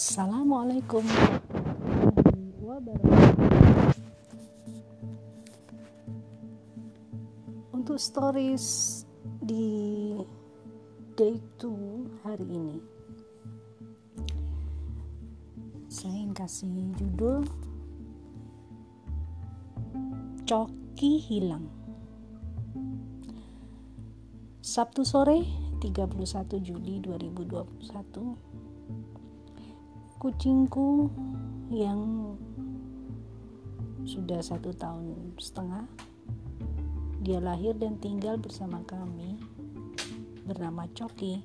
Assalamualaikum warahmatullahi wabarakatuh. Untuk stories di day 2 hari ini saya ingin kasih judul Coki hilang Sabtu sore 31 Juli 2021 kucingku yang sudah satu tahun setengah dia lahir dan tinggal bersama kami bernama Coki.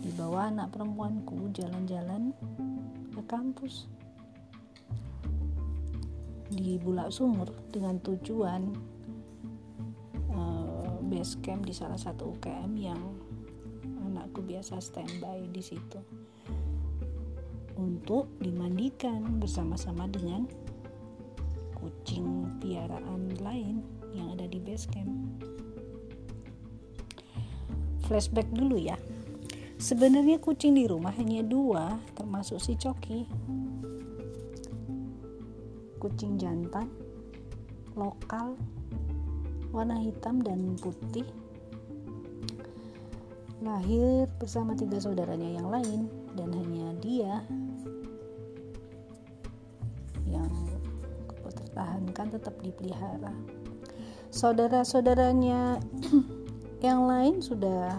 Dibawa anak perempuanku jalan-jalan ke kampus. Di Bulak Sumur dengan tujuan uh, base camp di salah satu UKM yang anakku biasa standby di situ untuk dimandikan bersama-sama dengan kucing piaraan lain yang ada di base camp. Flashback dulu ya. Sebenarnya kucing di rumah hanya dua, termasuk si Coki. Kucing jantan, lokal, warna hitam dan putih. Lahir bersama tiga saudaranya yang lain dan hanya dia dipertahankan tetap dipelihara. Saudara-saudaranya yang lain sudah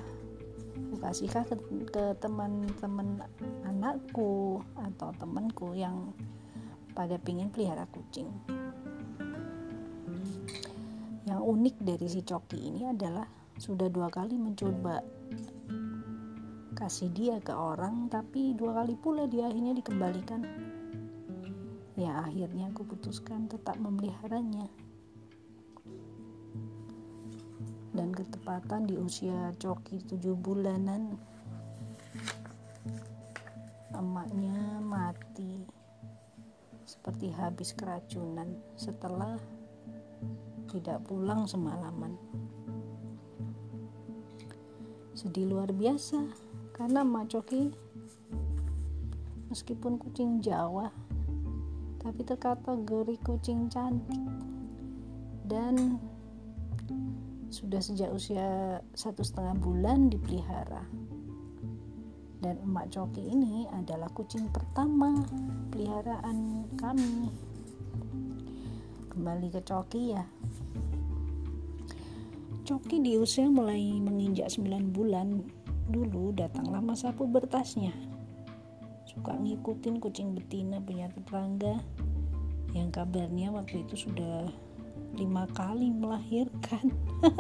kasihkah ke, ke teman-teman anakku atau temanku yang pada pingin pelihara kucing. Yang unik dari si Coki ini adalah sudah dua kali mencoba kasih dia ke orang tapi dua kali pula dia akhirnya dikembalikan ya akhirnya aku putuskan tetap memeliharanya. Dan ketepatan di usia Coki tujuh bulanan emaknya mati seperti habis keracunan setelah tidak pulang semalaman. Sedih luar biasa karena emak Coki meskipun kucing Jawa tapi terkategori kucing cantik. Dan sudah sejak usia satu setengah bulan dipelihara. Dan emak coki ini adalah kucing pertama peliharaan kami. Kembali ke coki ya. Coki di usia mulai menginjak 9 bulan dulu datanglah masa pubertasnya suka ngikutin kucing betina punya tetangga. Yang kabarnya waktu itu sudah lima kali melahirkan.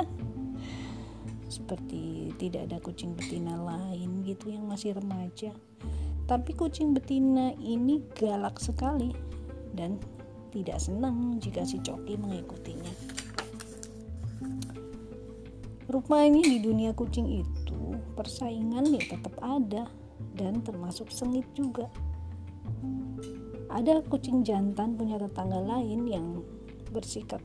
Seperti tidak ada kucing betina lain gitu yang masih remaja. Tapi kucing betina ini galak sekali dan tidak senang jika si Coki mengikutinya. Rupanya di dunia kucing itu persaingan ya tetap ada dan termasuk sengit juga. Ada kucing jantan punya tetangga lain yang bersikap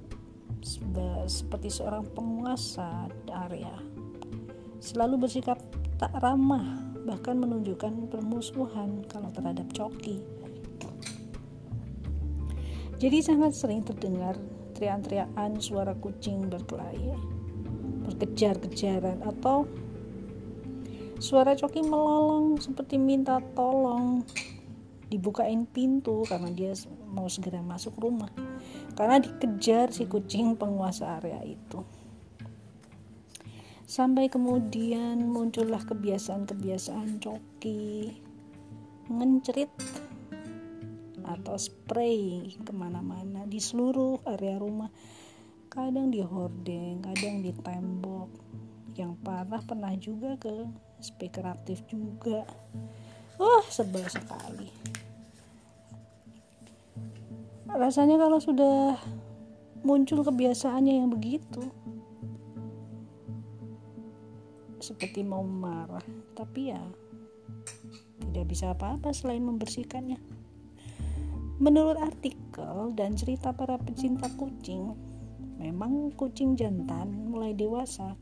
seperti seorang penguasa area. Selalu bersikap tak ramah, bahkan menunjukkan permusuhan kalau terhadap Coki. Jadi sangat sering terdengar teriak-teriakan suara kucing berkelahi, berkejar-kejaran atau Suara Coki melolong seperti minta tolong. Dibukain pintu karena dia mau segera masuk rumah. Karena dikejar si kucing penguasa area itu. Sampai kemudian muncullah kebiasaan-kebiasaan Coki ngencerit atau spray ke mana-mana di seluruh area rumah. Kadang di hordeng kadang di tembok yang parah pernah juga ke speaker aktif juga. Wah sebel sekali. Rasanya kalau sudah muncul kebiasaannya yang begitu seperti mau marah. Tapi ya tidak bisa apa-apa selain membersihkannya. Menurut artikel dan cerita para pecinta kucing memang kucing jantan mulai dewasa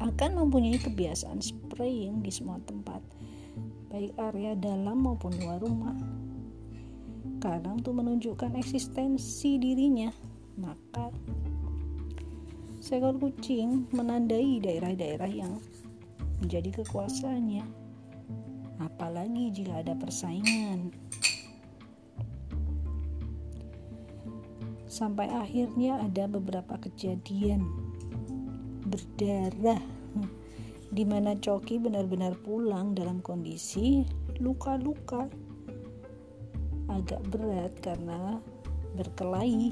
akan mempunyai kebiasaan spraying di semua tempat baik area dalam maupun luar rumah. Kadang untuk menunjukkan eksistensi dirinya, maka seekor kucing menandai daerah-daerah yang menjadi kekuasaannya. Apalagi jika ada persaingan. Sampai akhirnya ada beberapa kejadian berdarah di mana Coki benar-benar pulang dalam kondisi luka-luka agak berat karena berkelahi.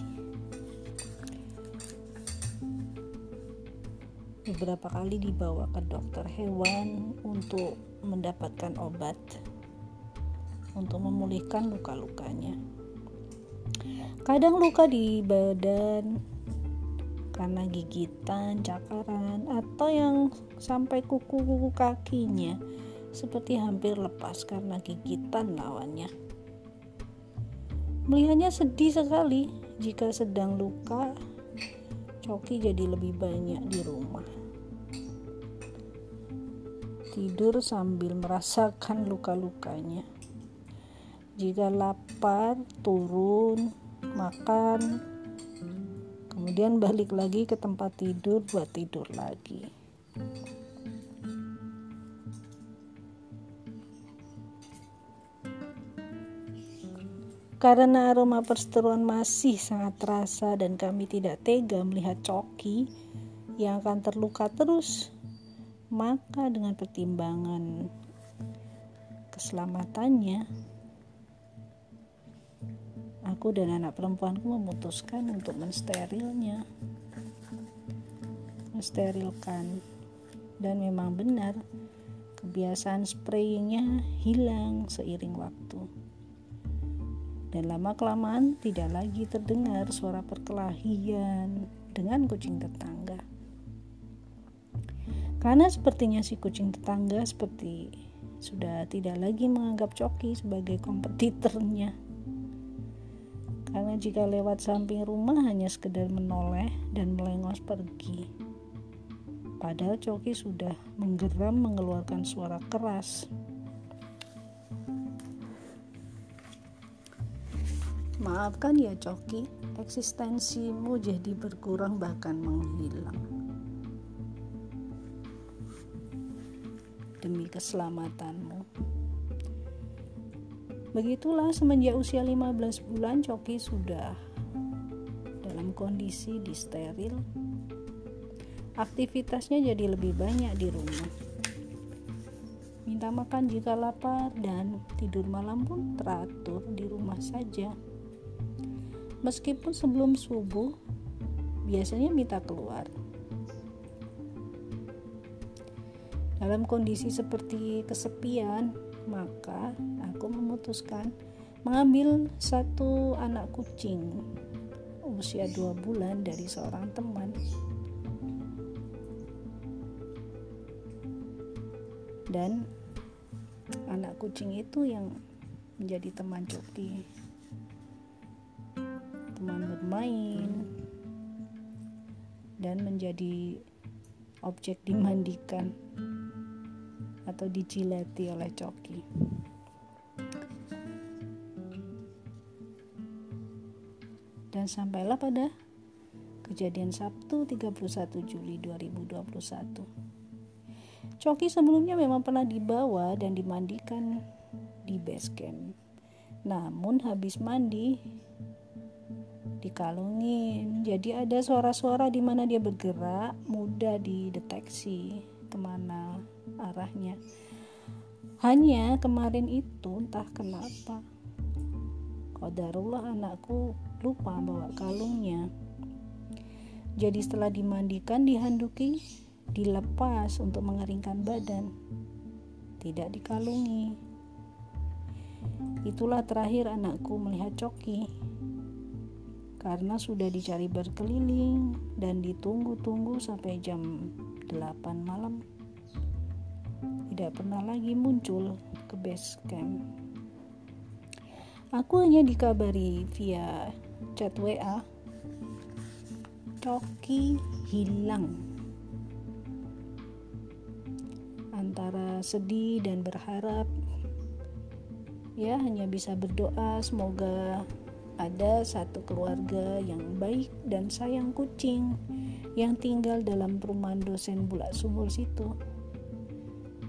Beberapa kali dibawa ke dokter hewan untuk mendapatkan obat untuk memulihkan luka-lukanya. Kadang luka di badan karena gigitan, cakaran, atau yang sampai kuku-kuku kakinya seperti hampir lepas karena gigitan lawannya. Melihatnya sedih sekali jika sedang luka, Coki jadi lebih banyak di rumah. Tidur sambil merasakan luka-lukanya. Jika lapar, turun, makan, kemudian balik lagi ke tempat tidur buat tidur lagi. Karena aroma perseteruan masih sangat terasa dan kami tidak tega melihat Coki yang akan terluka terus, maka dengan pertimbangan keselamatannya, aku dan anak perempuanku memutuskan untuk mensterilnya. Mensterilkan. Dan memang benar kebiasaan sprayingnya hilang seiring waktu. Dan lama kelamaan tidak lagi terdengar suara perkelahian dengan kucing tetangga. Karena sepertinya si kucing tetangga seperti sudah tidak lagi menganggap Coki sebagai kompetitornya karena jika lewat samping rumah hanya sekedar menoleh dan melengos pergi. Padahal Coki sudah menggeram mengeluarkan suara keras. Maafkan ya Coki, eksistensimu jadi berkurang bahkan menghilang. Demi keselamatanmu. Begitulah semenjak usia 15 bulan Coki sudah dalam kondisi disteril. Aktivitasnya jadi lebih banyak di rumah. Minta makan jika lapar dan tidur malam pun teratur di rumah saja. Meskipun sebelum subuh biasanya minta keluar. Dalam kondisi seperti kesepian, maka aku memutuskan mengambil satu anak kucing usia dua bulan dari seorang teman. Dan anak kucing itu yang menjadi teman Coki teman bermain. Dan menjadi objek dimandikan atau dijilati oleh Coki. Dan sampailah pada kejadian Sabtu 31 Juli 2021. Coki sebelumnya memang pernah dibawa dan dimandikan di base camp. Namun habis mandi dikalungin. Jadi ada suara-suara di mana dia bergerak, mudah dideteksi ke mana arahnya. Hanya kemarin itu entah kenapa Kodarullah anakku lupa bawa kalungnya. Jadi setelah dimandikan dihanduki dilepas untuk mengeringkan badan. Tidak dikalungi. Itulah terakhir anakku melihat Coki. Karena sudah dicari berkeliling dan ditunggu-tunggu sampai jam 8 malam tidak pernah lagi muncul ke base camp. Aku hanya dikabari via chat WA. Coki hilang. Antara sedih dan berharap ya hanya bisa berdoa semoga ada satu keluarga yang baik dan sayang kucing yang tinggal dalam perumahan dosen bulak sumur situ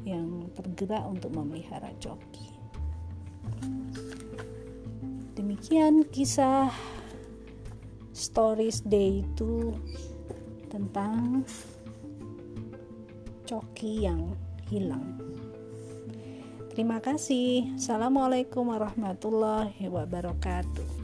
yang tergerak untuk memelihara coki. Demikian kisah stories day itu tentang coki yang hilang. Terima kasih. Assalamualaikum warahmatullahi wabarakatuh.